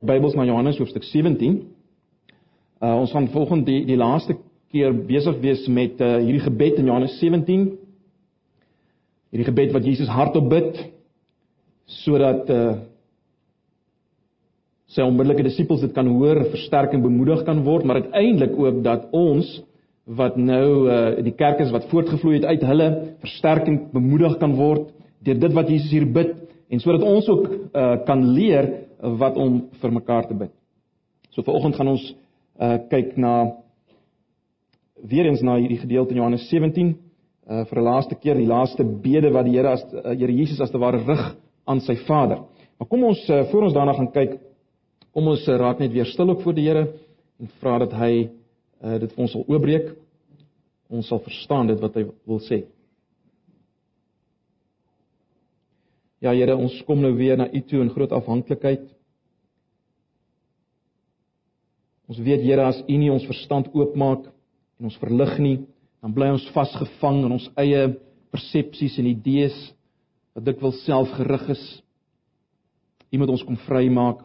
Bybels na Johannes hoofstuk 17. Uh ons gaan volgende die, die laaste keer besig wees met uh hierdie gebed in Johannes 17. Hierdie gebed wat Jesus hardop bid sodat uh sy onmiddellike disippels dit kan hoor, versterk en bemoedig kan word, maar uiteindelik ook dat ons wat nou uh die kerk is wat voortgevloei het uit hulle, versterk en bemoedig kan word deur dit wat Jesus hier bid en sodat ons ook uh kan leer wat om vir mekaar te bid. So vanoggend gaan ons uh kyk na weer eens na hierdie gedeelte in Johannes 17 uh vir 'n laaste keer die laaste bede wat die Here as uh, Here Jesus as te ware rig aan sy Vader. Maar kom ons uh, voor ons daarna gaan kyk, kom ons uh, raak net weer stil ook voor die Here en vra dat hy uh dit vir ons sal oopbreek. Ons sal verstaan dit wat hy wil sê. Ja Here, ons kom nou weer na U toe in groot afhanklikheid. Ons weet Here as U nie ons verstand oopmaak en ons verlig nie, dan bly ons vasgevang in ons eie persepsies en idees wat dikwels selfgerig is. U moet ons kom vrymaak.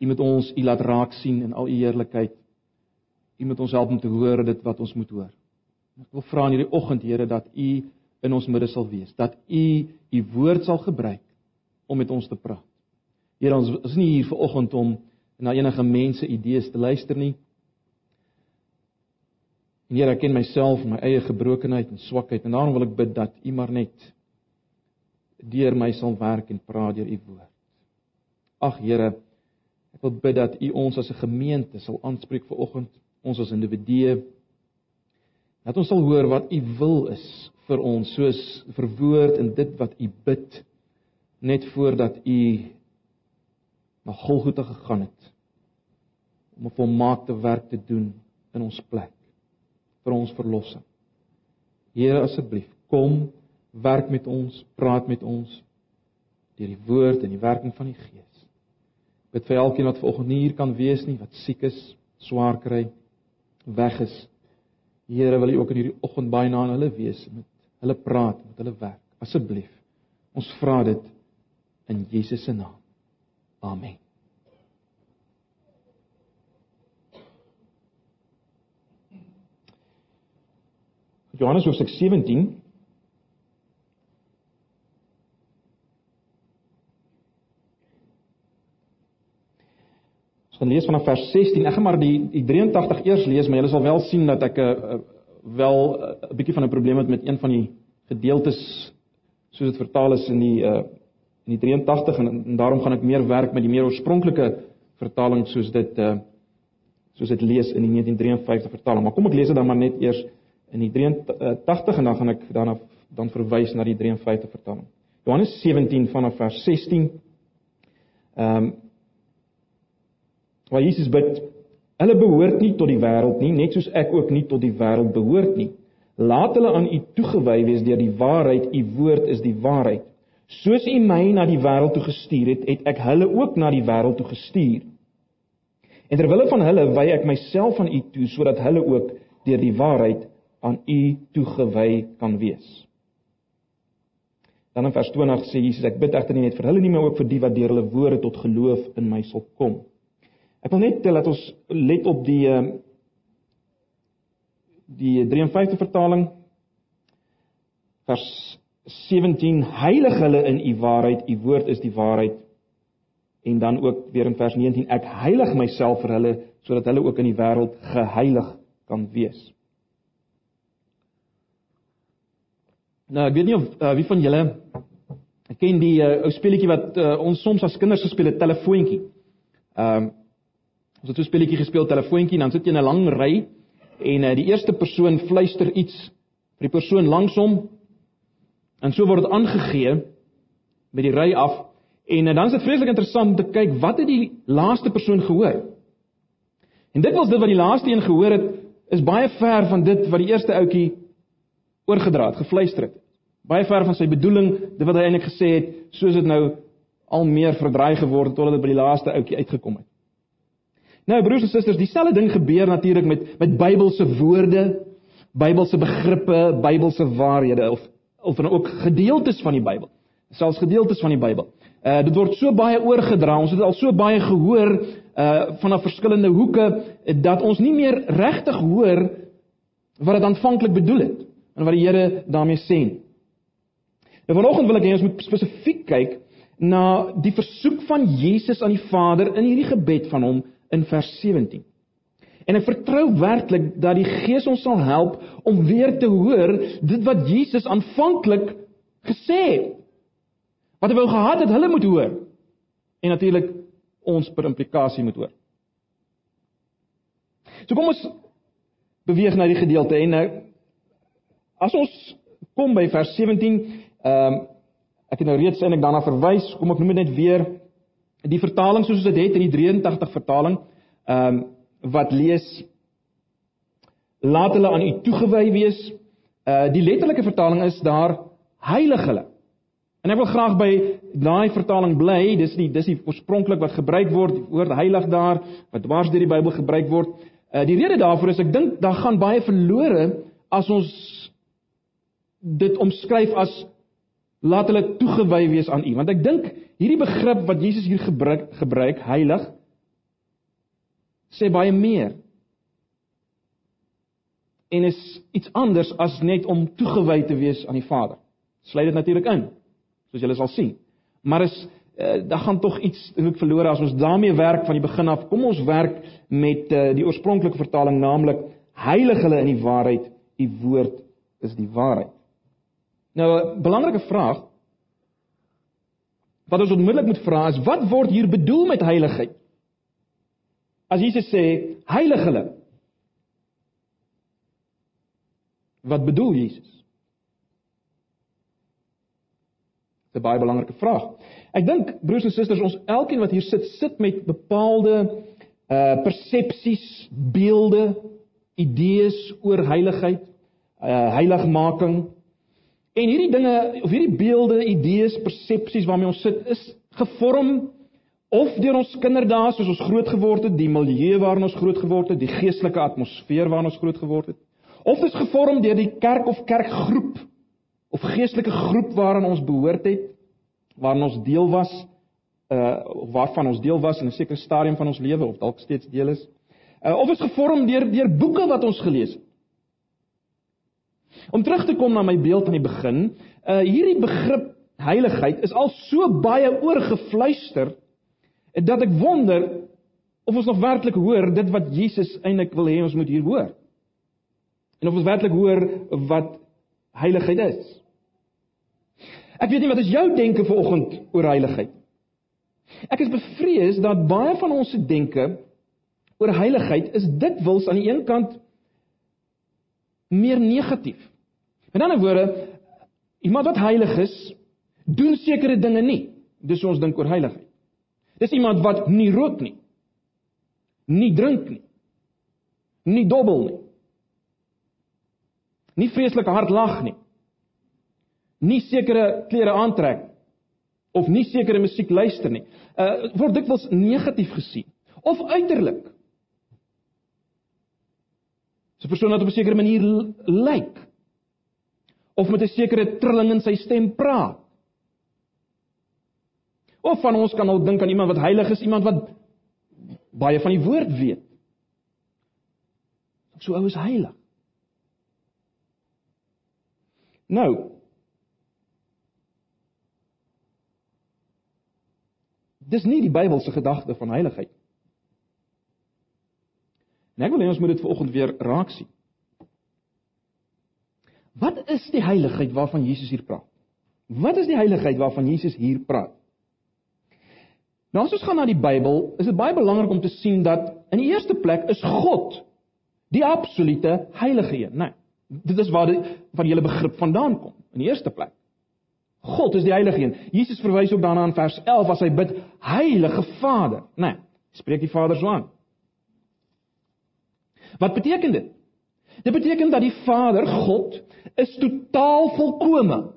U moet ons U laat raak sien in al U heerlikheid. U moet ons help om te hoor dit wat ons moet hoor. Ek wil vra in hierdie oggend Here dat U in ons midde sal wees, dat U U woord sal gebruik om met ons te praat. Here, ons is nie hier vir oggend om na enige mense idees te luister nie. En Here, ek ken myself, my eie gebrokenheid en swakheid en daarom wil ek bid dat U maar net deur my sal werk en praat deur U woord. Ag Here, ek wil bid dat U ons as 'n gemeente sal aanspreek vir oggend, ons as individue. Dat ons sal hoor wat U wil is vir ons, soos verwoord in dit wat U bid net voordat U na Golgotha gegaan het om 'n volmaakte werk te doen in ons plek vir ons verlossing. Here asseblief, kom werk met ons, praat met ons deur die woord en die werking van die Gees. Bid vir elkeen wat vanoggend nie hier kan wees nie, wat siek is, swaar kry, weg is. Here, wil U ook in hierdie oggend baie na hulle wees, met hulle praat, met hulle werk. Asseblief. Ons vra dit in Jesus se naam. Amen. Johannes hoofstuk 17 Ons gaan lees vanaf vers 16. Ek gaan maar die die 83 eers lees, maar julle sal wel sien dat ek 'n uh, wel 'n uh, bietjie van 'n probleem het met een van die gedeeltes soos dit vertaal is in die uh, in die 83 en, en daarom gaan ek meer werk met die meer oorspronklike vertaling soos dit uh, soos dit lees in die 1953 vertaling. Maar kom ek lees dit dan maar net eers in die 83 en dan gaan ek daarna dan verwys na die 53 vertaling. Johannes 17 vanaf vers 16. Ehm um, waar Jesus bid: Hulle behoort nie tot die wêreld nie, net soos ek ook nie tot die wêreld behoort nie. Laat hulle aan U toegewy wees deur die waarheid. U woord is die waarheid. Soos U my na die wêreld toe gestuur het, het ek hulle ook na die wêreld toe gestuur. En terwyl van hulle wy ek myself aan U toe sodat hulle ook deur die waarheid aan U toegewy kan wees. Dan in vers 20 sê Jesus ek bid egter nie net vir hulle nie maar ook vir die wat deur hulle woorde tot geloof in my sal kom. Ek wil net dat ons let op die ehm, die 53 vertaling vers 17 heilig hulle in u waarheid u woord is die waarheid en dan ook weer in vers 19 ek heilig myself vir hulle sodat hulle ook in die wêreld geheilig kan wees. Nou ek weet nie of uh, wie van julle ken die uh, ou speletjie wat uh, ons soms as kinders gespeel het telefoontjie. Ehm um, ons het so 'n speletjie gespeel telefoontjie en dan sit jy in 'n lang ry en uh, die eerste persoon fluister iets vir die persoon langs hom en so word dit aangegee met die ry af en uh, dan is dit vreeslik interessant om te kyk wat het die laaste persoon gehoor. En dit was dit wat die laaste een gehoor het is baie ver van dit wat die eerste ouetjie oorgedra het, gefluister het. Baie ver van sy bedoeling, dit wat hy eintlik gesê het, soos dit nou al meer verdraai geword het totdat dit by die laaste ouetjie uitgekom het. Nou broers en susters, dieselfde ding gebeur natuurlik met met Bybelse woorde, Bybelse begrippe, Bybelse waarhede of of dan ook gedeeltes van die Bybel. Selfs gedeeltes van die Bybel. Uh dit word so baie oorgedra. Ons het al so baie gehoor uh van 'n verskillende hoeke dat ons nie meer regtig hoor wat dit aanvanklik bedoel het en wat die Here daarmee sê nie. Nou vanoggend wil ek hê ons moet spesifiek kyk na die versoek van Jesus aan die Vader in hierdie gebed van hom in vers 17. En ek vertrou werklik dat die Gees ons sal help om weer te hoor dit wat Jesus aanvanklik gesê het. Wat hy wou gehad het hulle moet hoor. En natuurlik ons per implikasie moet hoor. So kom ons beweeg na die gedeelte en nou as ons kom by vers 17, ehm um, ek het nou reeds eintlik daarna verwys, kom ek noem dit net weer die vertaling soos dit het in die 83 vertaling, ehm um, wat lees laat hulle aan u toegewy wees. Uh die letterlike vertaling is daar heilig hulle. En ek wil graag by daai vertaling bly. Dis die dis die oorspronklik wat gebruik word, die woord heilig daar wat dwars deur die Bybel gebruik word. Uh die rede daarvoor is ek dink daar gaan baie verlore as ons dit omskryf as laat hulle toegewy wees aan U. Want ek dink hierdie begrip wat Jesus hier gebruik gebruik heilig sê baie meer. En is iets anders as net om toegewy te wees aan die Vader. Sluit dit natuurlik in soos julle sal sien. Maar is uh, daar gaan tog iets ook verlore as ons daarmee werk van die begin af. Kom ons werk met uh, die oorspronklike vertaling naamlik heilig hulle in die waarheid. U woord is die waarheid. Nou 'n belangrike vraag wat ons onmiddellik moet vra is wat word hier bedoel met heiligheid? As Jesus sê heilig hulle. Wat bedoel Jesus? 'n baie belangrike vraag. Ek dink broers en susters, ons elkeen wat hier sit, sit met bepaalde uh persepsies, beelde, idees oor heiligheid, uh heiligmaking. En hierdie dinge of hierdie beelde, idees, persepsies waarmee ons sit, is gevorm of deur ons kinderdae soos ons groot geword het, die milieu waarin ons groot geword het, die geestelike atmosfeer waarin ons groot geword het, of is gevorm deur die kerk of kerkgroep of geestelike groep waaraan ons behoort het, waaraan ons deel was, uh waarvan ons deel was in 'n sekere stadium van ons lewe of dalk steeds deel is. Uh of is gevorm deur deur boeke wat ons gelees het. Om terug te kom na my beeld aan die begin, uh hierdie begrip heiligheid is al so baie oorgefluister dat ek wonder of ons nog werklik hoor dit wat Jesus eintlik wil hê ons moet hier hoor. En of ons werklik hoor wat heiligheid is. Ek weet nie wat is jou denke vanoggend oor heiligheid. Ek is bevrees dat baie van ons se denke oor heiligheid is dikwels aan die een kant meer negatief. Met ander woorde, iemand wat heilig is, doen sekere dinge nie. Dis ons dink oor heiligheid. Dis iemand wat nie rook nie. Nie drink nie. Nie dobbel nie. Nie vreeslik hard lag nie nie sekere klere aantrek of nie sekere musiek luister nie, uh word dikwels negatief gesien of uiterlik. So 'n persoon wat op 'n sekere manier lyk of met 'n sekere trilling in sy stem praat. Of van ons kan al dink aan iemand wat heilig is, iemand wat baie van die woord weet. So ou is heilig. Nou, Dis nie die Bybelse gedagte van heiligheid. En ek wil hê ons moet dit vanoggend weer raak sien. Wat is die heiligheid waarvan Jesus hier praat? Wat is die heiligheid waarvan Jesus hier praat? Nou as ons gaan na die Bybel, is dit baie belangrik om te sien dat in die eerste plek is God die absolute heilige een, né? Nee, dit is waar die van hele begrip vandaan kom in die eerste plek. God is die heilige een. Jesus verwys ook daarna in vers 11 as hy bid Heilige Vader, né? Nee, spreek die Vader so aan. Wat beteken dit? Dit beteken dat die Vader, God, is totaal volkome.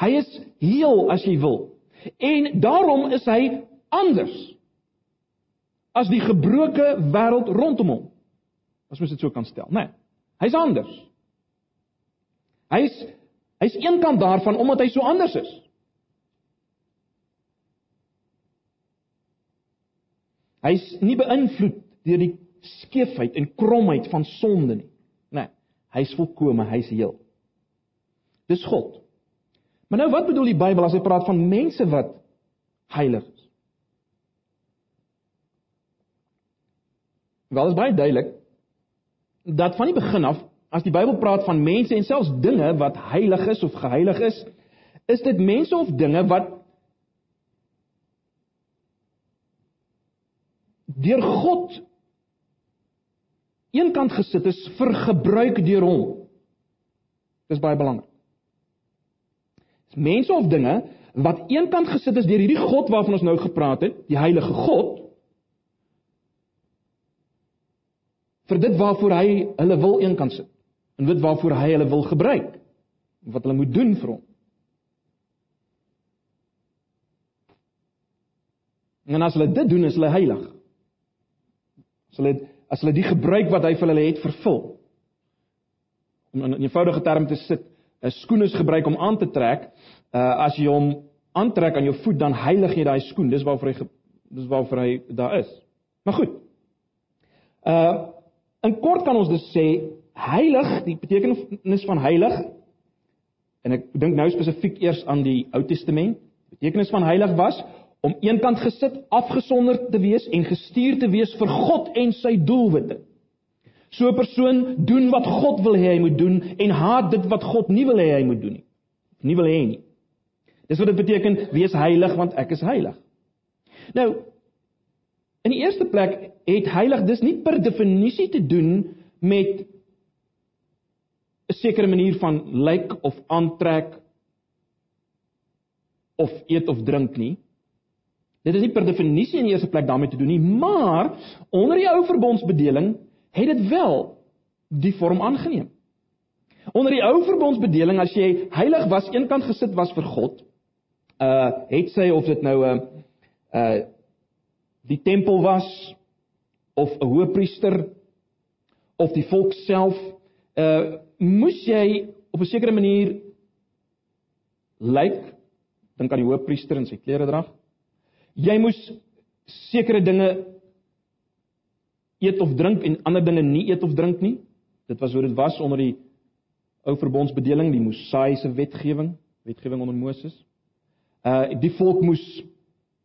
Hy is heel as jy wil. En daarom is hy anders as die gebroke wêreld rondom hom. As mens dit so kan stel, né? Nee, hy's anders. Hy's hy's eenkant daarvan omdat hy so anders is. Hy's nie beïnvloed deur die skeefheid en kromheid van sonde nie. Nee, hy's volkome, hy's heel. Dis God. Maar nou wat bedoel die Bybel as hy praat van mense wat heilig is? Wel is baie duidelik dat van die begin af as die Bybel praat van mense en selfs dinge wat heilig is of geheilig is, is dit mense of dinge wat deur God eenkant gesit is vir gebruik deur hom. Dis baie belangrik. Dis mense of dinge wat eenkant gesit is deur hierdie God waarvan ons nou gepraat het, die heilige God. vir dit waarvoor hy hulle wil eenkant sit en dit waarvoor hy hulle wil gebruik wat hulle moet doen vir hom. En as hulle dit doen, is hulle heilig. As hulle as hulle die gebruik wat hy vir hulle het vervul. Om in 'n eenvoudige term te sit, 'n skoen is gebruik om aan te trek. Uh as jy hom aantrek aan jou voet, dan heilig jy daai skoen. Dis waarvoor hy dis waarvoor hy daar is. Maar goed. Uh in kort kan ons dus sê heilig, die betekenis van heilig en ek dink nou spesifiek eers aan die Ou Testament. Betekenis van heilig was om eenkant gesit, afgesonder te wees en gestuur te wees vir God en sy doelwitte. So 'n persoon doen wat God wil hê hy moet doen en haat dit wat God nie wil hê hy moet doen nie. Nie wil hê nie. Dis wat dit beteken wees heilig want ek is heilig. Nou in die eerste plek het heilig dis nie per definisie te doen met 'n sekere manier van lyk of aantrek of eet of drink nie. Dit is nie per definisie in die eerste plek daarmee te doen nie, maar onder die ou verbondsbedeling het dit wel die vorm aangeneem. Onder die ou verbondsbedeling as jy heilig was, eenkant gesit was vir God, uh het sy of dit nou 'n uh, uh die tempel was of 'n hoëpriester of die volk self, uh moes jy op 'n sekere manier lyk dink aan die hoëpriester in sy klere drag Jy moes sekere dinge eet of drink en ander dinge nie eet of drink nie. Dit was hoe dit was onder die ou verbondsbedeling, die Mosaïese wetgewing, wetgewing onder Moses. Uh die volk moes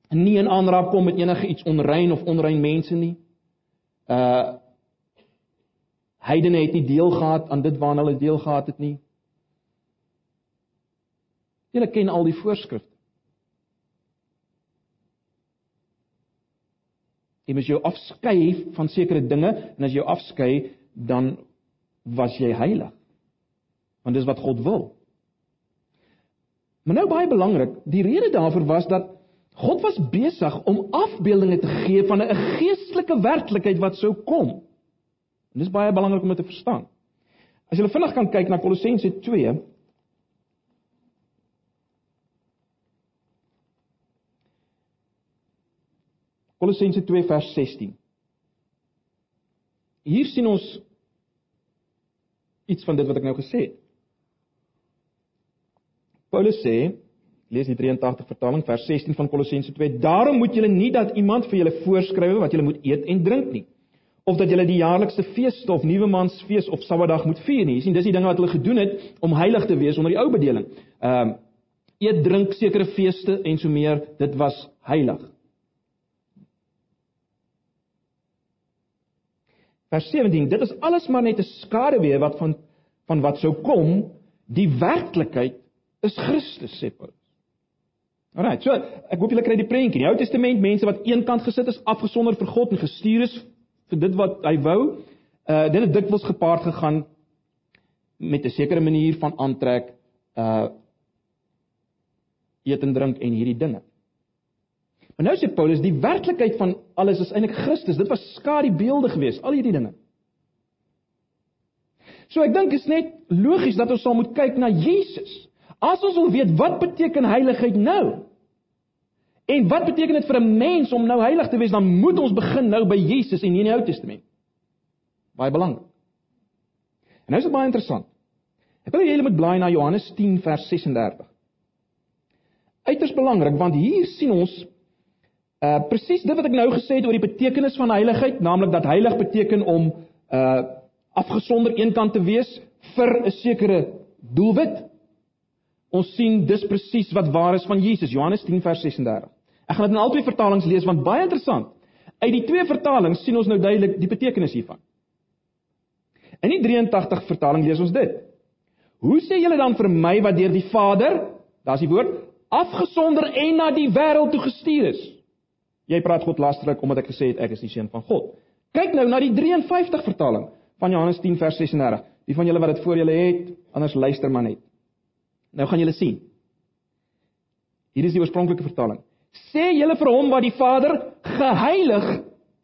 nie in aanraak kom met enige iets onrein of onrein mense nie. Uh heidene het nie deel gehad aan dit waarna hulle deel gehad het nie. Julle ken al die voorskrifte. Jy moet jou afskei van sekere dinge en as jy jou afskei, dan was jy heilig. Want dis wat God wil. Maar nou baie belangrik, die rede daarvoor was dat God was besig om afbeeldinge te gee van 'n geestelike werklikheid wat sou kom. En dis baie belangrik om dit te verstaan. As jy vinnig kan kyk na Kolossense 2 Kolossense 2 vers 16. Hier sien ons iets van dit wat ek nou gesê het. Paulus sê, lees die 83 vertaling vers 16 van Kolossense 2, daarom moet julle nie dat iemand vir julle voorskryf wat julle moet eet en drink nie of dat julle die jaarlikse feeste of nuwe maansfees of Sabbatdag moet vier nie. Jy sien, dis die dinge wat hulle gedoen het om heilig te wees onder die ou bedeling. Ehm um, eet, drink sekere feeste en so meer, dit was heilig. Vers 17, dit is alles maar net 'n skaduwee wat van van wat sou kom, die werklikheid is Christus sê Paulus. Alraai, so ek hoop julle kry die prentjie. Die Ou Testament mense wat eenkant gesit is, afgesonder vir God en gestuur is vir dit wat hy wou. Uh dit het dikwels gepaard gegaan met 'n sekere manier van aantrek, uh eet en drink en hierdie dinge. Maar nou sê Paulus die werklikheid van alles is eintlik Christus. Dit was skadu beelde geweest, al hierdie dinge. So ek dink is net logies dat ons sal moet kyk na Jesus. As ons wil weet wat beteken heiligheid nou? En wat beteken dit vir 'n mens om nou heilig te wees? Dan moet ons begin nou by Jesus en nie in die Ou Testament. Baie belangrik. En nou is dit baie interessant. Ek wil hê julle moet blaai na Johannes 10 vers 36. Uiters belangrik want hier sien ons Uh presies dit wat ek nou gesê het oor die betekenis van heiligheid, naamlik dat heilig beteken om uh afgesonder eenkant te wees vir 'n sekere doelwit. Ons sien dis presies wat waar is van Jesus, Johannes 10 vers 36. Ek gaan dit in albei vertalings lees want baie interessant. Uit die twee vertalings sien ons nou duidelik die betekenis hiervan. In die 83 vertaling lees ons dit. Hoe sê julle dan vir my wat deur die Vader, daar's die woord, afgesonder en na die wêreld toe gestuur is? Jy praat God lasterlik omdat ek gesê het ek is die seun van God. Kyk nou na die 53 vertaling van Johannes 10 vers 36. Die van julle wat dit voor julle het, anders luister maar net. Nou gaan julle sien. Hier is die oorspronklike vertaling. Sê julle vir hom wat die Vader geheilig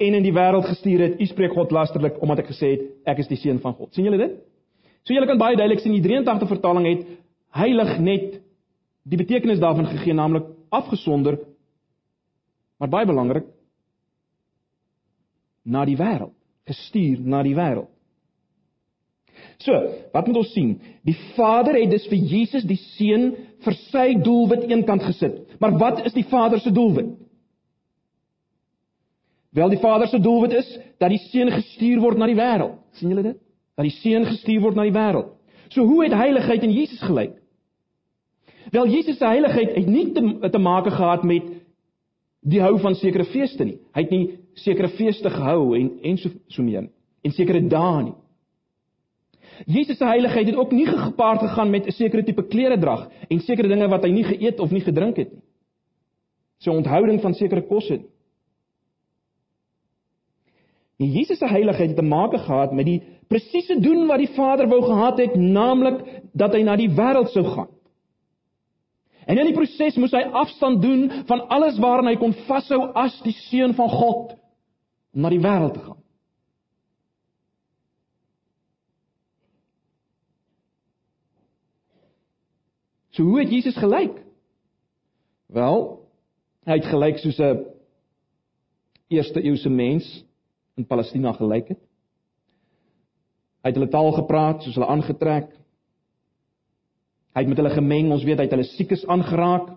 en in die wêreld gestuur het, u spreek God lasterlik omdat ek gesê het ek is die seun van God. sien julle dit? So julle kan baie duidelik sien die 83 vertaling het heilig net die betekenis daarvan gegee naamlik afgesonder maar baie belangrik na die wêreld, gestuur na die wêreld. So, wat moet ons sien? Die Vader het dus vir Jesus die seun vir sy doelwit eenkant gesit. Maar wat is die Vader se doelwit? Wel die Vader se doelwit is dat die seun gestuur word na die wêreld. sien julle dit? Dat die seun gestuur word na die wêreld. So hoe het heiligheid in Jesus gelyk? Wel Jesus se heiligheid het nie te, te maak gehad met die hou van sekere feeste nie. Hy het nie sekere feeste gehou en en so so meer en sekere dae nie. Jesus se heiligheid het ook nie gepaard gegaan met 'n sekere tipe klere drag en sekere dinge wat hy nie geëet of nie gedrink het nie. Sy onthouding van sekere kosse. En Jesus se heiligheid het te maak gehad met die presiese doen wat die Vader wou gehad het, naamlik dat hy na die wêreld sou gaan. En in die proses moes hy afstand doen van alles waaraan hy kon vashou as die seun van God om na die wêreld te gaan. So hoe het Jesus gelyk? Wel, hy het gelyk soos 'n eerste eeuse mens in Palestina gelyk het. Hy het hulle taal gepraat, soos hulle aangetrek. Hy het met hulle gemeng, ons weet hy het hulle siekes aangeraak.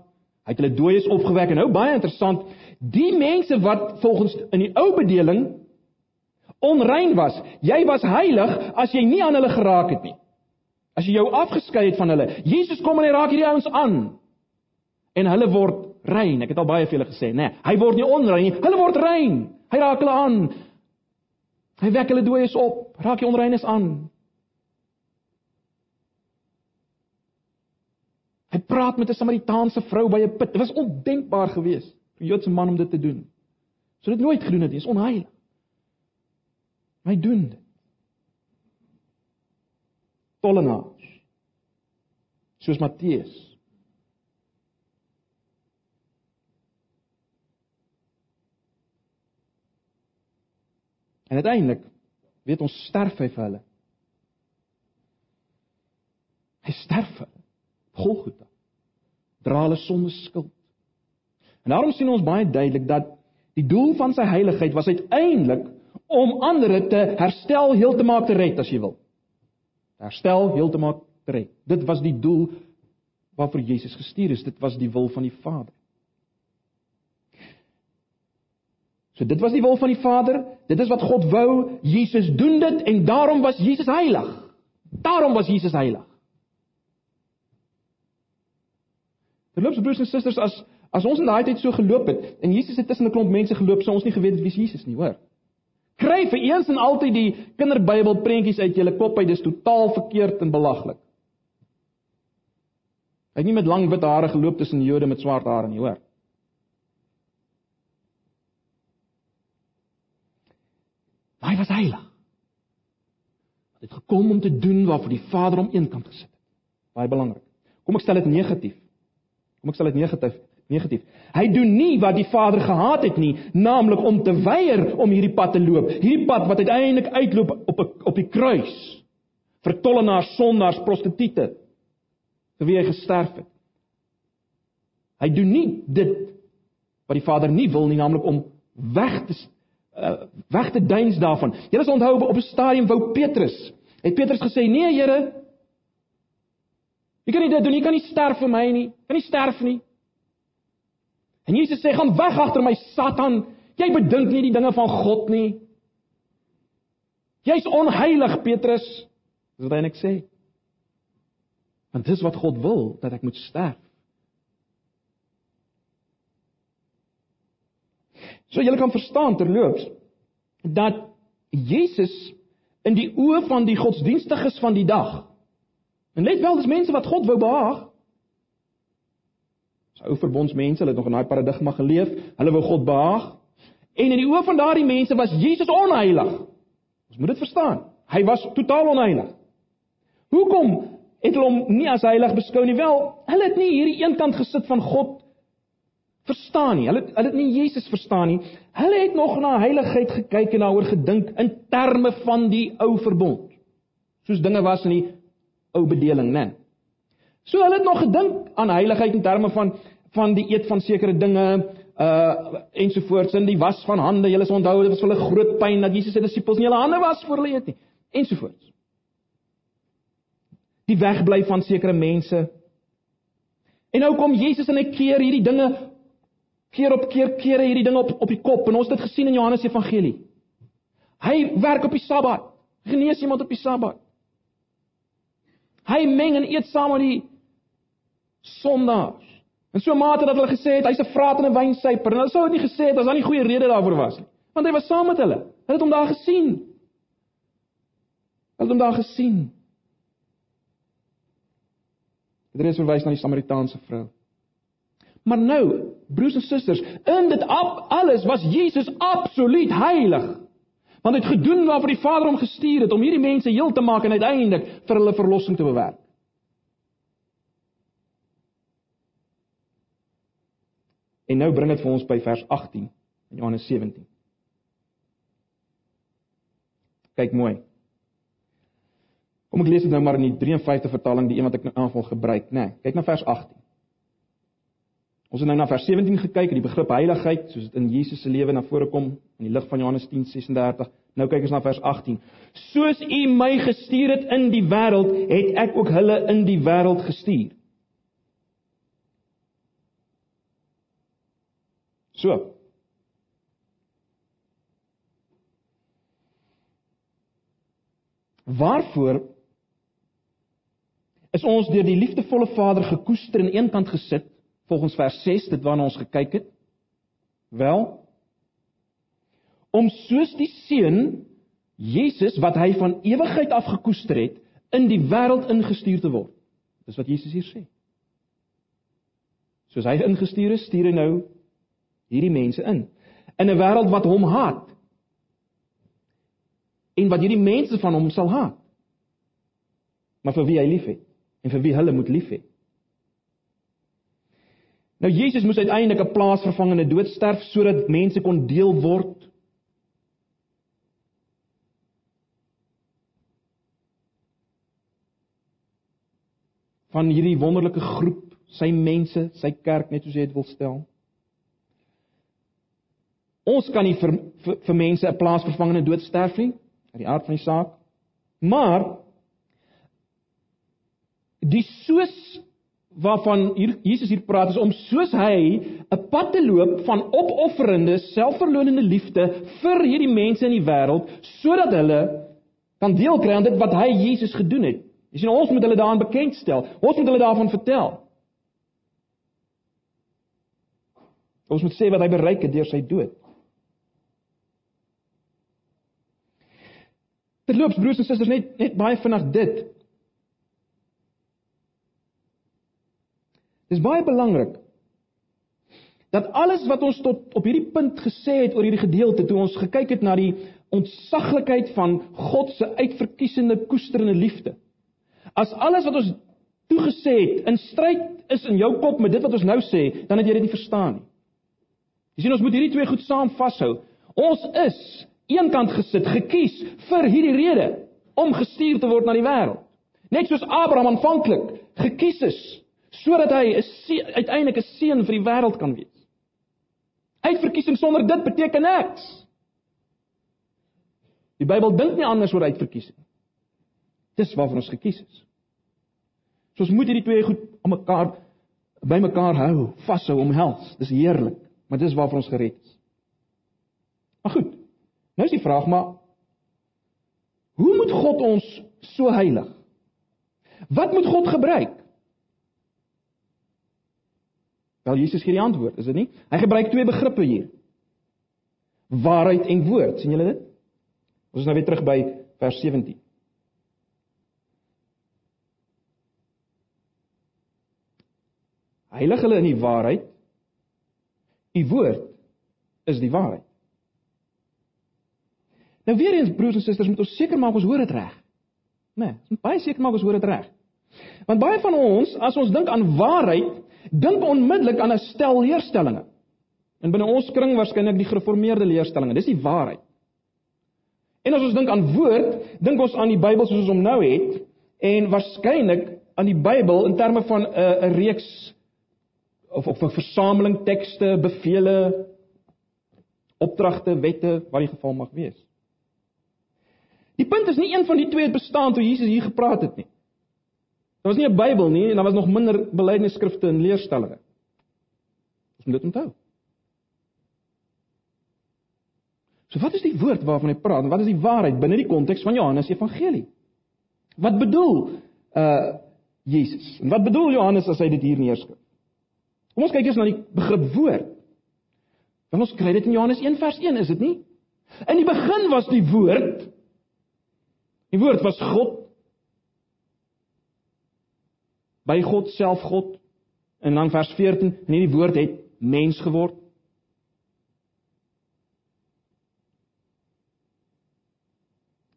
Hy het hulle dooies opgewek en nou baie interessant, die mense wat volgens in die ou bedeling onrein was, jy was heilig as jy nie aan hulle geraak het nie. As jy jou afgeskei het van hulle, Jesus kom en hy raak hierdie ouens aan. En hulle word rein. Ek het al baie vir julle gesê, nê. Nee, hy word nie onrein nie, hulle word rein. Hy raak hulle aan. Hy wek hulle dooies op, raak die onreines aan. Praat met 'n Samaritaanse vrou by 'n put. Dit was ondenkbaar geweest vir 'n Joodse man om dit te doen. Sou dit nooit gedoen het nie, is onheilig. Hy doen dit. tollenaars soos Matteus En uiteindelik weet ons sterf hy vir hulle. Hy sterf vir Golgotha. Dra hulle sonde skuld. En daarom sien ons baie duidelik dat die doel van sy heiligheid was uiteindelik om ander te herstel, heel te maak te red as jy wil herstel, heeltemal red. Dit was die doel waarvoor Jesus gestuur is. Dit was die wil van die Vader. So dit was die wil van die Vader. Dit is wat God wou. Jesus doen dit en daarom was Jesus heilig. Daarom was Jesus heilig. Terloops broers en susters, as as ons in daai tyd so geloop het en Jesus het tussen 'n klomp mense geloop, sou ons nie geweet het wie Jesus nie, hoor. Kry vir eens en altyd die kinderbybel prentjies uit julle kop uit, dis totaal verkeerd en belaglik. Hy het nie met lang wit hare geloop tussen Jode met swart hare nie, hoor. Hy was heilig. Hy het gekom om te doen waarvoor die Vader hom eenkant gesit het. Baie belangrik. Kom ek stel dit negatief. Kom ek stel dit negatief negatief. Hy doen nie wat die Vader gehaat het nie, naamlik om te weier om hierdie pad te loop. Hierdie pad wat uiteindelik uitloop op op die kruis vir tollenaars, sondaars, prostituie vir wie hy gesterf het. Hy doen nie dit wat die Vader nie wil nie, naamlik om weg te uh, weg te duins daarvan. Julle sal onthou op 'n stadium wou Petrus, het Petrus gesê: "Nee, Here, jy kan nie dit doen nie, jy kan nie sterf vir my nie. Kan nie sterf nie." En Jesus sê: "Gaan weg agter my, Satan. Jy bedink nie die dinge van God nie. Jy's onheilig, Petrus." Dis wat hy net sê. Want dis wat God wil, dat ek moet sterf. So jy kan verstaan terloops dat Jesus in die oë van die godsdienstiges van die dag. En let wel, dis mense wat God wou behaag. Dis ou verbondsmense, hulle het nog in daai paradigma geleef. Hulle wou God behaag. En in die oë van daardie mense was Jesus onheilig. Ons moet dit verstaan. Hy was totaal onheilig. Hoekom het hulle hom nie as heilig beskou nie? Wel, hulle het nie hierdie eenkant gesit van God verstaan nie. Hulle hulle het nie Jesus verstaan nie. Hulle het nog na heiligheid gekyk en daaroor gedink in terme van die ou verbond. Soos dinge was in die ou bedeling, né? So hulle het nog gedink aan heiligheid in terme van van die eet van sekere dinge uh ensovoorts en die was van hande. Julle sal onthou dit was vir hulle groot pyn dat Jesus se disippels nie hulle hande was voor hulle eet nie ensovoorts. Die wegbly van sekere mense. En nou kom Jesus en hy keer hierdie dinge keer op keer keer hierdie ding op op die kop en ons het dit gesien in Johannes Evangelie. Hy werk op die Sabbat. Genees iemand op die Sabbat. Hy meng en eet saam met die sondaars. En so mate dat hulle gesê het hy's 'n vraat en 'n wynsuiper en hulle sou dit nie gesê het as daar nie goeie rede daarvoor was nie. Want hy was saam met hulle. Hulle het hom daar gesien. Hulle het hom daar gesien. Dit is verwys na die Samaritaanse vrou. Maar nou, broers en susters, in dit alles was Jesus absoluut heilig. Want hy het gedoen waarvoor die Vader hom gestuur het om hierdie mense heel te maak en uiteindelik vir hulle verlossing te bewerk. En nou bring dit vir ons by vers 18 in Johannes 17. Kyk mooi. Kom ek lees dit nou maar in die 53 vertaling, die een wat ek nou aanval gebruik, né? Nee, kyk na vers 18. Ons het nou na vers 17 gekyk die begrip heiligheid soos dit in Jesus se lewe na vore kom in die lig van Johannes 10:36. Nou kyk ons na vers 18. Soos U my gestuur het in die wêreld, het ek ook hulle in die wêreld gestuur. So. Waarvoor is ons deur die liefdevolle Vader gekoester en eenkant gesit volgens vers 6 dit waarna ons gekyk het? Wel om soos die seun Jesus wat hy van ewigheid af gekoester het in die wêreld ingestuur te word. Dis wat Jesus hier sê. Soos hy ingestuur is, stuur hy nou hierdie mense in in 'n wêreld wat hom haat. En wat hierdie mense van hom sal haat. Maar vir wie hy liefhet en vir wie hulle moet lief hê. Nou Jesus moes uiteindelik 'n plaasvervangende dood sterf sodat mense kon deel word van hierdie wonderlike groep, sy mense, sy kerk net soos hy dit wil stel. Ons kan nie vir vir, vir mense 'n plaasvervangende dood sterf nie, uit die aard van die saak. Maar die soos waarvan hier Jesus hier praat is om soos hy 'n pad te loop van opofferende, selfverlonende liefde vir hierdie mense in die wêreld sodat hulle kan deel kry aan dit wat hy Jesus gedoen het. Jy sien ons moet hulle daaraan bekendstel. Ons moet hulle daarvan vertel. Ons moet sê wat hy bereik het deur sy dood. Terloops broers en susters net net baie vinnig dit. Dis baie belangrik dat alles wat ons tot op hierdie punt gesê het oor hierdie gedeelte toe ons gekyk het na die ontsaglikheid van God se uitverkiesende koesterende liefde. As alles wat ons toegesê het in stryd is in jou kop met dit wat ons nou sê, dan het jy dit nie verstaan nie. Jy sien ons moet hierdie twee goed saam vashou. Ons is eenkant gesit, gekies vir hierdie rede om gestuur te word na die wêreld. Net soos Abraham aanvanklik gekies is sodat hy 'n uiteindelik 'n seën vir die wêreld kan wees. Uitverkiesing sonder dit beteken niks. Die Bybel dink nie anders oor uitverkiesing. Dis waarvoor ons gekies is. So ons moet hierdie twee goed aan mekaar by mekaar hou, vashou, omhels. Dis heerlik, maar dis waarvoor ons gered is. Maar goed. Nou is die vraag maar hoe moet God ons so heilig? Wat moet God gebruik? Wel Jesus gee die antwoord, is dit nie? Hy gebruik twee begrippe hier. Waarheid en woord, sien julle dit? Ons is nou weer terug by vers 17. Heilig hulle in die waarheid. U woord is die waarheid. Nou weer eens broers en susters, moet ons seker maak ons hoor dit reg. Né? Nee, ons moet baie seker maak ons hoor dit reg. Want baie van ons, as ons dink aan waarheid, dink onmiddellik aan 'n stel leerstellings. En binne ons kring waarskynlik die gereformeerde leerstellings. Dis die waarheid. En as ons dink aan woord, dink ons aan die Bybel soos ons hom nou het en waarskynlik aan die Bybel in terme van 'n uh, 'n reeks of of 'n versameling tekste, bevele, opdragte, wette, wat die geval mag wees. Die punt is nie een van die twee het bestaan toe Jesus hier gepraat het nie. Daar was nie 'n Bybel nie en daar was nog minder belydenisskrifte en leerstellings. Ons moet dit onthou. So wat is die woord waarvan hy praat? Wat is die waarheid binne die konteks van Johannes Evangelie? Wat bedoel uh Jesus? En wat bedoel Johannes as hy dit hier neerskryf? Kom ons kyk eers na die begrip woord. Want ons kry dit in Johannes 1 vers 1, is dit nie? In die begin was die woord. Die woord was God. By God self God. En dan vers 14, en hierdie woord het mens geword.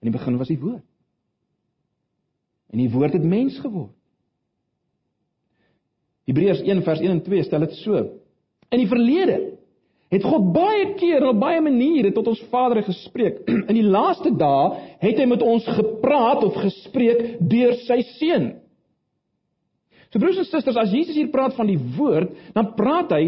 In die begin was die woord. En die woord het mens geword. Hebreërs 1 vers 1 en 2 stel dit so. In die verlede het God baie keer op baie maniere tot ons Vader gespreek. In die laaste dae het hy met ons gepraat of gespreek deur sy seun. So broers en susters, as Jesus hier praat van die woord, dan praat hy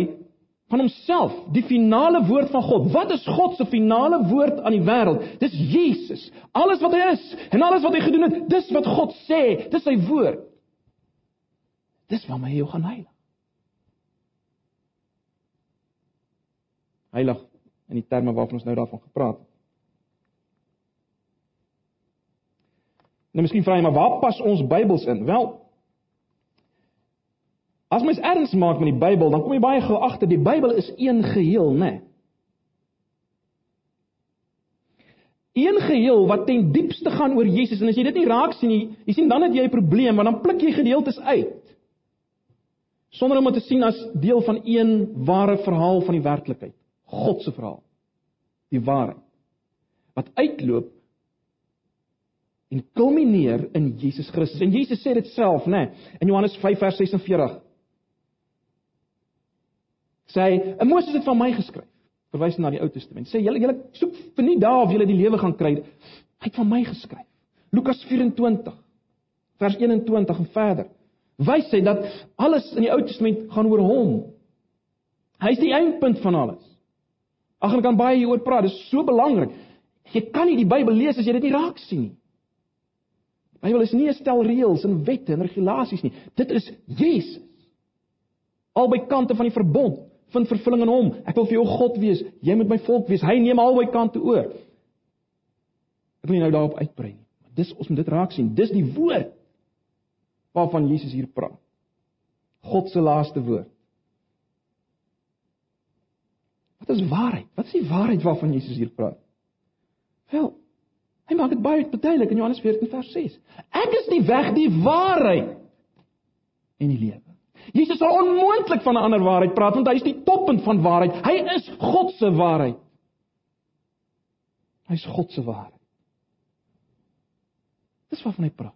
van homself, die finale woord van God. Wat is God se finale woord aan die wêreld? Dis Jesus. Alles wat hy is en alles wat hy gedoen het, dis wat God sê, dis sy woord. Dis waarmee hy jou gaan heilig. Heilig in die terme waarvan ons nou daarvan gepraat het. Nou miskien vra jy maar waar pas ons Bybels in? Wel, as mens erns maak met die Bybel, dan kom jy baie gou agter die Bybel is een geheel, né? Nee. Een geheel wat ten diepste gaan oor Jesus en as jy dit nie raak sien nie, jy sien dan het jy 'n probleem want dan pluk jy gedeeltes uit sonder om dit te sien as deel van een ware verhaal van die werklikheid, God se verhaal. Die waarheid wat uitloop en kulmineer in Jesus Christus. En Jesus sê dit self, né, nee, in Johannes 5 vers 46. Sê, "En Moses het van my geskryf." Verwys na die Ou Testament. Sê, "Julle julle soek vir nie daar of julle die lewe gaan kry. Hy het van my geskryf." Lukas 24 vers 21 en verder wys hy dat alles in die Ou Testament gaan oor hom. Hy is die eindpunt van alles. Ag ek kan baie hieroor praat, dit is so belangrik. Jy kan nie die Bybel lees as jy dit nie raak sien nie. Die Bybel is nie 'n stel reëls en wette en regulasies nie. Dit is Jesus. Albei kante van die verbond vind vervulling in hom. Ek wil vir jou God wees, jy moet my volk wees. Hy neem albei kante oor. Ek wil nie nou daarop uitbrei nie. Maar dis ons moet dit raak sien. Dis die woord waarvan Jesus hier praat. God se laaste woord. Wat is waarheid? Wat is die waarheid waarvan Jesus hier praat? Wel, hy maak dit baie duidelik in Johannes 14 vers 6. Ek is die weg, die waarheid en die lewe. Jesus sal onmoontlik van 'n ander waarheid praat want hy is die toppunt van waarheid. Hy is God se waarheid. Hy is God se waarheid. Dis waarvan hy praat.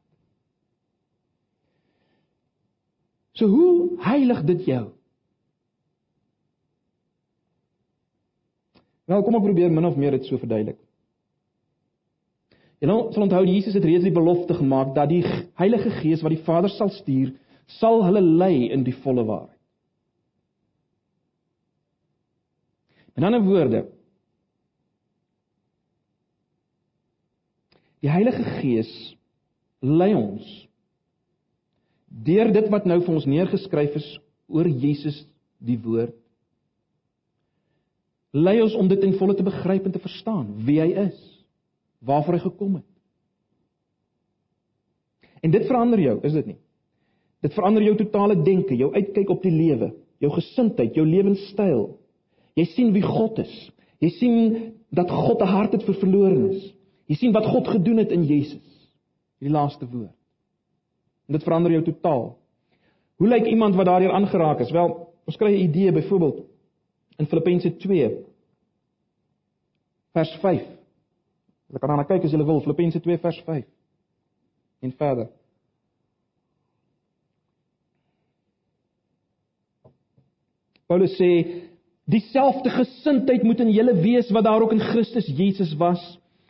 So hoe heilig dit jou? Wel, kom ek probeer min of meer dit so verduidelik. Jy nou sal onthou Jesus het reeds die belofte gemaak dat die Heilige Gees wat die Vader sal stuur, sal hulle lei in die volle waarheid. In ander woorde, die Heilige Gees lei ons deur dit wat nou vir ons neergeskryf is oor Jesus die woord lei ons om dit in volle te begryp en te verstaan wie hy is, waarvoor hy gekom het. En dit verander jou, is dit nie? Dit verander jou totale denke, jou uitkyk op die lewe, jou gesindheid, jou lewenstyl. Jy sien wie God is. Jy sien dat God 'n hart het vir verlorenes. Jy sien wat God gedoen het in Jesus. Hierdie laaste woord. En dit verander jou totaal. Hoe lyk iemand wat daardeur aangeraak is? Wel, ons kry 'n idee byvoorbeeld in Filippense 2 vers 5. Jy kan daarna kyk as jy wil, Filippense 2 vers 5. En verder. Paulus sê dieselfde gesindheid moet in julle wees wat daar ook in Christus Jesus was.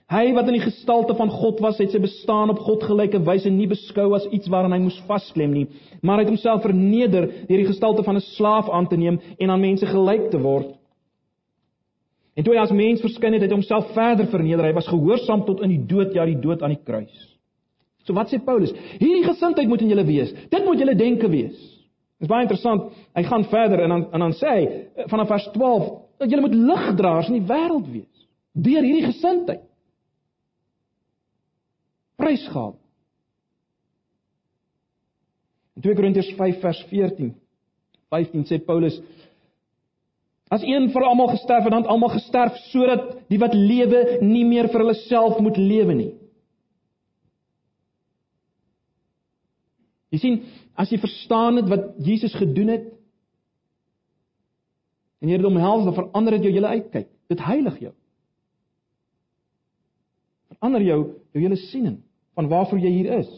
Hy wat in die gestalte van God was, het sy bestaan op God gelyke wyse nie beskou as iets waaraan hy moes vasklem nie, maar hy het homself verneder deur die gestalte van 'n slaaf aan te neem en aan mense gelyk te word. En toe hy as mens verskyn het, het hy homself verder verneder. Hy was gehoorsaam tot in die dood, ja, die dood aan die kruis. So wat sê Paulus? Hierdie gesindheid moet in julle wees. Dit moet julle denke wees. Dit is baie interessant. Hy gaan verder en dan en dan sê hy eh, vanaf vers 12 dat julle moet ligdraers in die wêreld wees deur hierdie gesindheid. Prysgaal. In 2 Korintiërs 5 vers 14 15 sê Paulus As een vir almal gesterf het, dan almal gesterf sodat die wat lewe nie meer vir hulle self moet lewe nie. Jy sien, as jy verstaan het wat Jesus gedoen het en jy dit omhels, dan verander dit jou hele uitkyk. Dit heilig jou. Verander jou jou hele siening van waarvoor jy hier is.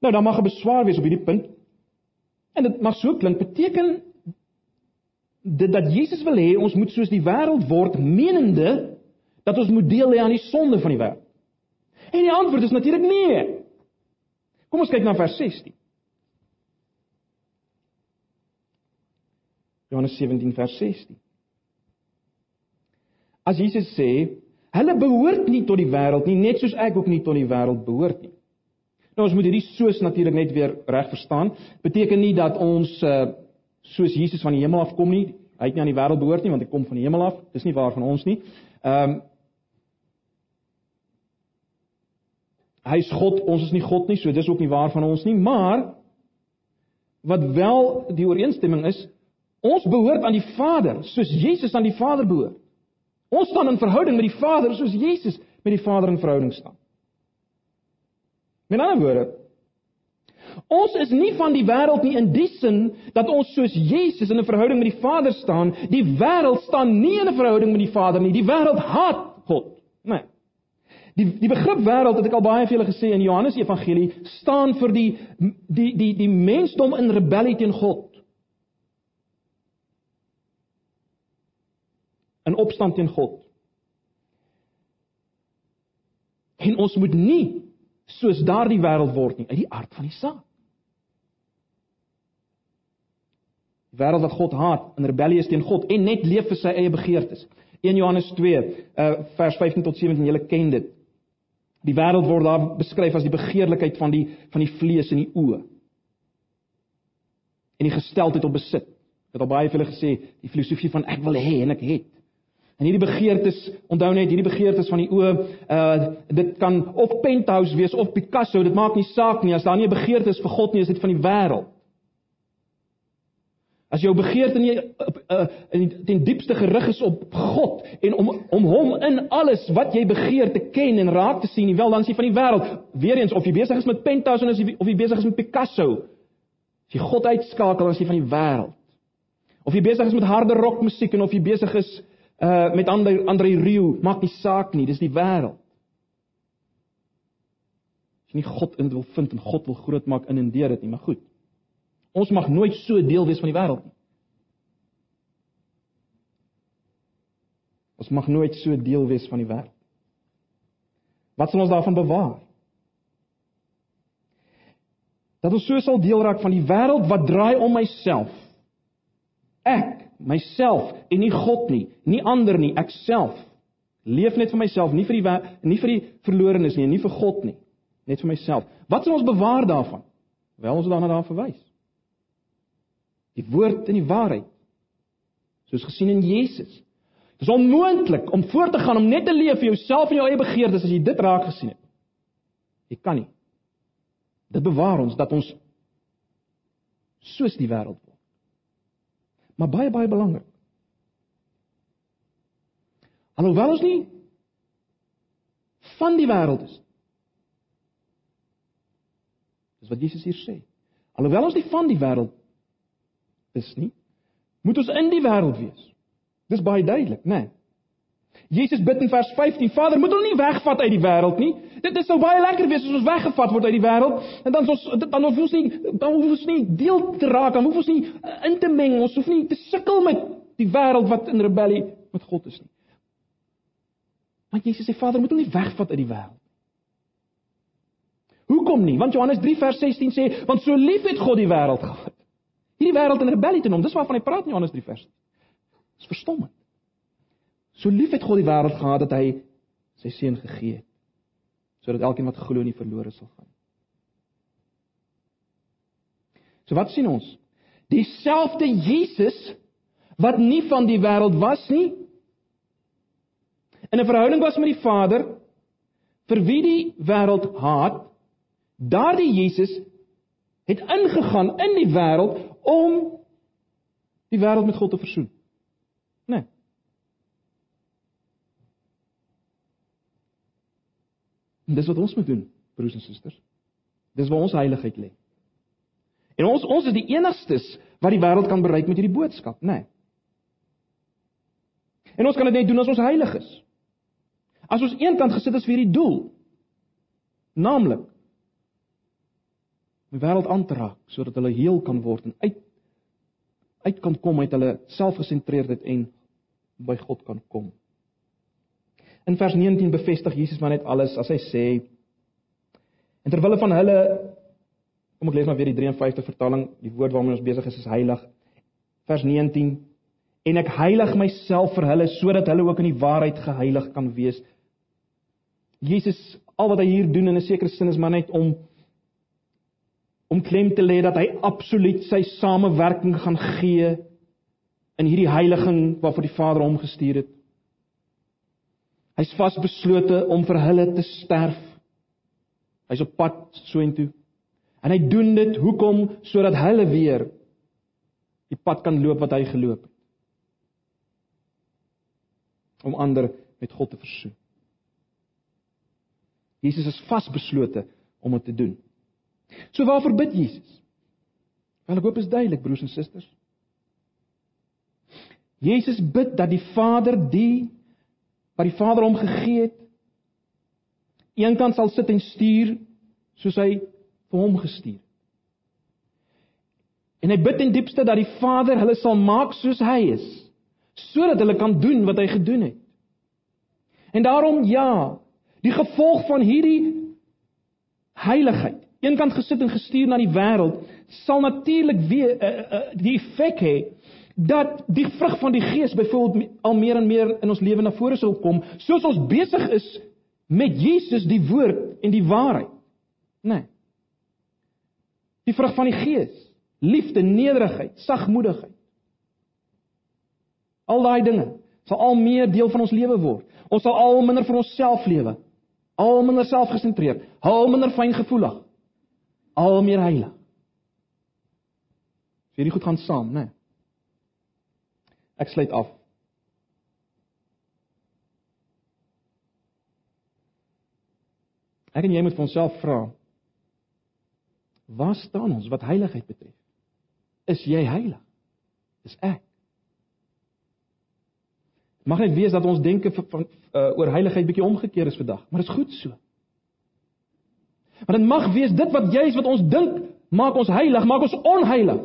Nou dan mag 'n beswaar wees op hierdie punt. En dit mag so klink, beteken dit dat Jesus wil hê ons moet soos die wêreld word, menende dat ons moet deel hê aan die sonde van die wêreld. En die antwoord is natuurlik nee. Kom ons kyk na vers 16. Johannes 17 vers 16. As Jesus sê, hulle behoort nie tot die wêreld nie, net soos ek ook nie tot die wêreld behoort nie. Nou ons moet hierdie soos natuurlik net weer reg verstaan. Beteken nie dat ons uh, soos Jesus van die hemel af kom nie. Hy het nie aan die wêreld behoort nie want hy kom van die hemel af. Dis nie waar van ons nie. Ehm um, Hy's God, ons is nie God nie, so dis ook nie waar van ons nie, maar wat wel die ooreenstemming is, ons behoort aan die Vader, soos Jesus aan die Vader behoort. Ons staan in verhouding met die Vader soos Jesus met die Vader in verhouding staan. Met ander woorde, ons is nie van die wêreld nie in die sin dat ons soos Jesus in 'n verhouding met die Vader staan. Die wêreld staan nie in 'n verhouding met die Vader nie. Die wêreld haat God. Nee. Die die begrip wêreld het ek al baie vir julle gesê in Johannes Evangelie staan vir die die die die mensdom in rebellie teen God. In opstand teen God. En ons moet nie soos daardie wêreld word nie uit die aard van die saak. Die wêreld wat God haat, in rebellie is teen God en net leef vir sy eie begeertes. 1 Johannes 2 uh, vers 15 tot 17, julle ken dit. Die wêreld word daar beskryf as die begeerlikheid van die van die vlees en die oë. En die gesteldheid op besit. Het al baie vir julle gesê, die filosofie van ek wil hê en ek het. En hierdie begeertes, onthou net, hierdie begeertes van die oë, uh dit kan of Penthouse wees of Picasso, dit maak nie saak nie as daar nie 'n begeerte is vir God nie, is dit van die wêreld. As jou begeerte nie uh, in ten diepste gerig is op God en om om hom in alles wat jy begeer te ken en raak te sien, wel dan is jy van die wêreld. Weereens of jy besig is met Penthouse of jy of jy besig is met Picasso. As jy God uitskakel, dan is jy van die wêreld. Of jy besig is met harde rock musiek en of jy besig is uh met Andre Andre Rieu, maak nie saak nie, dis die wêreld. As jy nie God in wil vind en God wil groot maak in en deur dit nie, maar goed. Ons mag nooit so deel wees van die wêreld nie. Ons mag nooit so deel wees van die wêreld. Wat sal ons daarvan bewaar? Dat ons so sal deel raak van die wêreld wat draai om myself. Ek, myself en nie God nie, nie ander nie, ek self. Leef net vir myself, nie vir die nie vir die verlorenes nie, nie vir God nie, net vir myself. Wat sal ons bewaar daarvan? Wel ons daarna daar verwys. Die woord en die waarheid. Soos gesien in Jesus. Dit is onmoontlik om voort te gaan om net te leef vir jouself en jou eie begeertes as jy dit raak gesien het. Jy kan nie. Dit bewaar ons dat ons soos die wêreld word. Maar baie baie belangrik. Alhoewel ons nie van die wêreld is. Dis wat Jesus hier sê. Alhoewel ons nie van die wêreld is nie, moet ons in die wêreld wees. Dis baie duidelik, né? Nee. Jesus bid in vers 15: Vader, moet hulle nie wegvat uit die wêreld nie. Dit is sou baie lekker wees as ons weggevat word uit die wêreld en dan ons dan hoef ons nie dan hoef ons nie deel te raak, dan hoef ons nie in te meng, ons hoef nie te sukkel met die wêreld wat in rebellie met God is nie. Want Jesus sê Vader, moet hulle nie wegvat uit die wêreld. Hoekom nie? Want Johannes 3 vers 16 sê, want so lief het God die wêreld gehad. Hierdie wêreld in rebellie te noem, dis waarvan hy praat in Johannes 3 vers. Dis verstommend. So lief het God die wêreld gehad dat hy sy seun gegee het sodat elkeen wat glo nie verlore sal gaan. So wat sien ons? Dieselfde Jesus wat nie van die wêreld was nie, in 'n verhouding was met die Vader vir wie die wêreld haat, daardie Jesus het ingegaan in die wêreld om die wêreld met God te versoen. Né? Nee. En dis wat ons moet doen, broers en susters. Dis waar ons heiligheid lê. En ons ons is die enigstes wat die wêreld kan bereik met hierdie boodskap, né? Nee. En ons kan dit net doen as ons heilig is. As ons eenkant gesit is vir hierdie doel, naamlik die wêreld aan te raak sodat hulle heel kan word en uit uit kan kom uit hulle selfgesentreerdheid en by God kan kom. In vers 19 bevestig Jesus maar net alles as hy sê en terwyl van hulle kom ek lees maar weer die 53 vertaling, die woord waarmee ons besig is is heilig. Vers 19 en ek heilig myself vir hulle sodat hulle ook in die waarheid geheilig kan wees. Jesus al wat hy hier doen in 'n sekere sin is maar net om om klem te lê dat hy absoluut sy samewerking gaan gee in hierdie heiliging waarvoor die Vader hom gestuur het. Hy's vasbeslote om vir hulle te sterf. Hy's op pad soontoe. En hy doen dit hoekom sodat hulle weer die pad kan loop wat hy geloop het. Om ander met God te versoen. Jesus is vasbeslote om dit te doen. So waarvoor bid Jesus? Wel ek hoop is duidelik broers en susters. Jesus bid dat die Vader die wat die Vader hom gegee het, eenkant sal sit en stuur soos hy vir hom gestuur het. En hy bid in diepste dat die Vader hulle sal maak soos hy is, sodat hulle kan doen wat hy gedoen het. En daarom ja, die gevolg van hierdie heiligheid, eenkant gesit en gestuur na die wêreld, sal natuurlik weer uh, uh, die effek hê dat die vrug van die gees byvoorbeeld al meer en meer in ons lewe na vore sal kom, soos ons besig is met Jesus die woord en die waarheid. Né? Nee. Die vrug van die gees, liefde, nederigheid, sagmoedigheid. Al daai dinge sal al meer deel van ons lewe word. Ons sal al minder vir onsself lewe. Al minder selfgesentreerd, al minder fyngevoelig. Al meer heilig. As hierdie goed gaan saam, né? Nee. Ek sluit af. Ek en jy moet vir onsself vra: Waar staan ons wat heiligheid betref? Is jy heilig? Is ek? Mag net wees dat ons denke van uh, oor heiligheid bietjie omgekeer is vandag, maar dit is goed so. Maar dit mag wees dit wat jy is wat ons dink maak ons heilig, maak ons onheilig.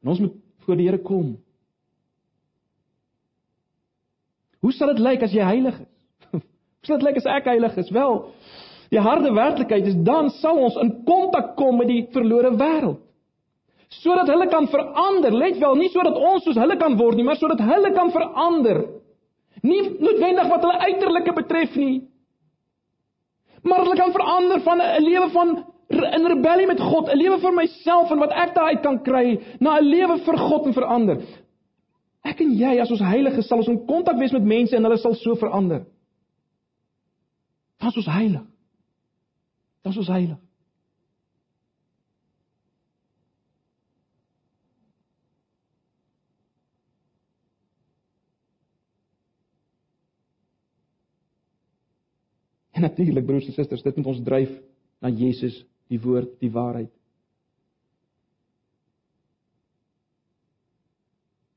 En ons moet voor die Here kom. Hoe sal dit lyk as jy heilig is? Hoe sal dit lyk as ek heilig is? Wel, die harde werklikheid is dan sal ons in kontak kom met die verlore wêreld. Sodat hulle kan verander. Let wel, nie sodat ons soos hulle kan word nie, maar sodat hulle kan verander. Nie noodwendig wat hulle uiterlike betref nie, Maar hulle kan verander van 'n lewe van in rebellie met God, 'n lewe vir myself en wat ek daaruit kan kry, na 'n lewe vir God en verander. Ek en jy as ons heilige sal ons in kontak wees met mense en hulle sal so verander. Dan is ons heilig. Dan is ons heilig. En natuurlik broers en susters, dit moet ons dryf na Jesus, die woord, die waarheid.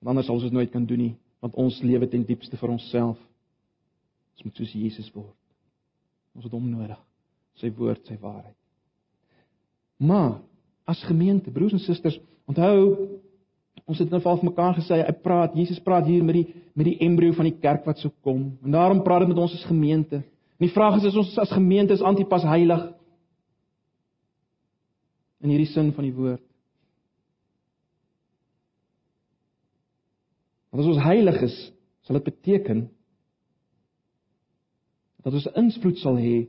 Anders sal ons dit nooit kan doen nie, want ons lewe ten diepste vir onsself. Ons moet soos Jesus word. Ons het hom nodig. Sy woord, sy waarheid. Maar as gemeente, broers en susters, onthou ons het nou al vir mekaar gesê, hy praat, Jesus praat hier met die met die embrio van die kerk wat sou kom. En daarom praat hy met ons as gemeente. En die vraag is is ons as gemeente is antipas heilig in hierdie sin van die woord. Want as ons heilig is, sal dit beteken dat ons invloed sal hê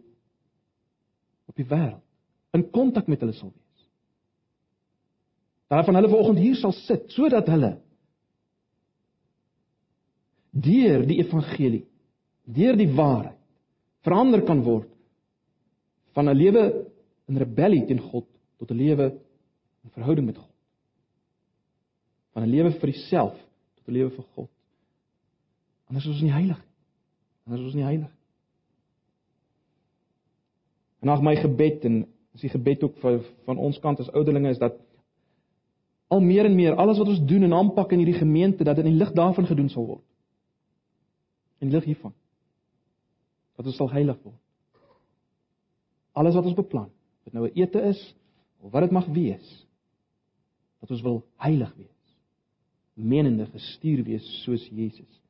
op die wêreld, in kontak met hulle sal wees. Daarvan hulle vanoggend hier sal sit sodat hulle deur die evangelie, deur die waarheid verander kan word van 'n lewe in rebellie teen God tot 'n lewe in verhouding met God. Van 'n lewe vir jouself tot 'n lewe vir God. Anders is ons nie heilig nie. Anders is ons nie heilig. En ag my gebed en is die gebed ook van van ons kant as ouderlinge is dat al meer en meer alles wat ons doen en aanpak in hierdie gemeente dat dit in die lig daarvan gedoen sal word. In lig hiervan dat ons sal heilig word. Alles wat ons beplan, dit nou 'n ete is of wat dit mag wees, dat ons wil heilig wees. Menende gestuur wees soos Jesus.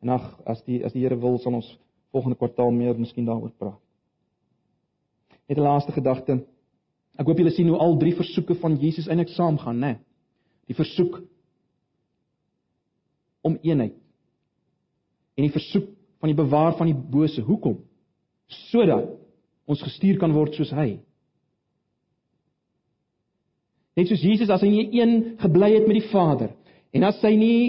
En ag as die as die Here wil, sal ons volgende kwartaal meer miskien daaroor praat. Net 'n laaste gedagte. Ek hoop julle sien hoe al drie versoeke van Jesus eintlik saamgaan, né? Die versoek om eenheid. En die versoek van die bewaar van die bose. Hoekom? Sodat ons gestuur kan word soos hy. Net soos Jesus as hy nie een gebly het met die Vader en as hy nie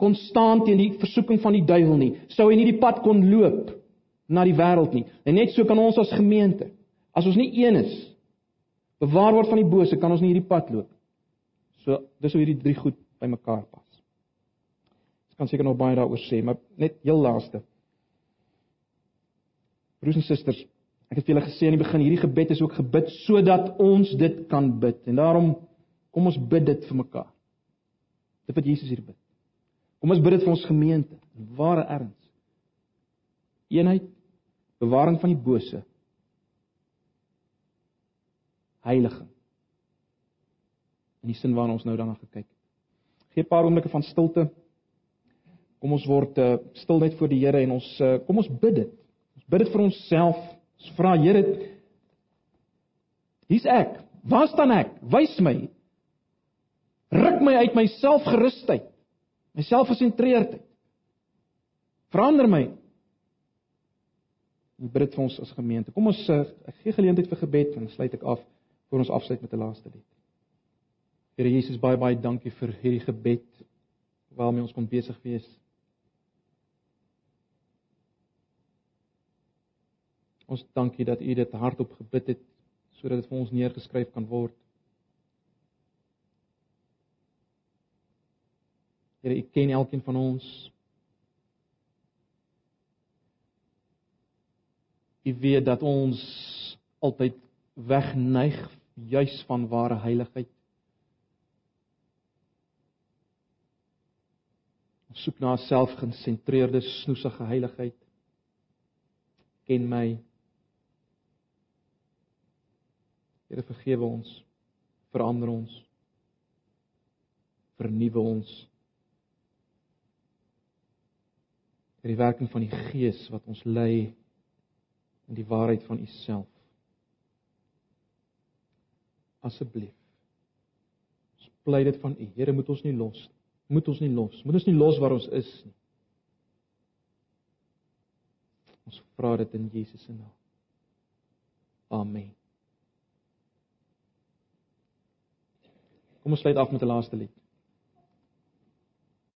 kon staan teen die versoeking van die duiwel nie, sou hy nie die pad kon loop na die wêreld nie. En net so kan ons as gemeente, as ons nie een is, bewaar word van die bose, kan ons nie hierdie pad loop. So dis hoe hierdie drie goed bymekaar pas. Ek kan seker nog baie daaroor sê, maar net heel laaste. Broers en susters, ek het julle gesê aan die begin, hierdie gebed is ook gebid sodat ons dit kan bid. En daarom kom ons bid dit vir mekaar. Dit wat Jesus hier bid. Kom ons bid dit vir ons gemeente in ware erns. Eenheid, bewaring van die bose. Heiliging. In die sin waarna ons nou daarna gekyk het. Gee 'n paar oomblikke van stilte. Kom ons word uh, stil net voor die Here en ons uh, kom ons bid dit bid dit vir onsself. Ons vra Here, hier's ek. Waar staan ek? Wys my. Ruk my uit my selfgerusheid, my selfgesentreerdheid. Verander my. Ons bid dit vir ons as gemeente. Kom ons uh, gee geleentheid vir gebed en sluit ek af voor ons afsluit met 'n laaste lied. Here Jesus, baie baie dankie vir hierdie gebed waarmee ons kon besig wees. Ons dankie dat U dit hardop gebid het sodat dit vir ons neergeskryf kan word. Here, U ken elkeen van ons. U weet dat ons altyd wegneig juis van ware heiligheid. Ons soek na 'n selfgesentreerde, snoesige heiligheid. Ken my Here vergewe ons. Verander ons. Vernuwe ons. Deur die werking van die Gees wat ons lei in die waarheid van U self. Asseblief. Ons pleit dit van U. Here, moet ons nie los. Moet ons nie los. Moet ons nie los waar ons is nie. Ons vra dit in Jesus se naam. Amen. Kom ons sluit af met 'n laaste lied.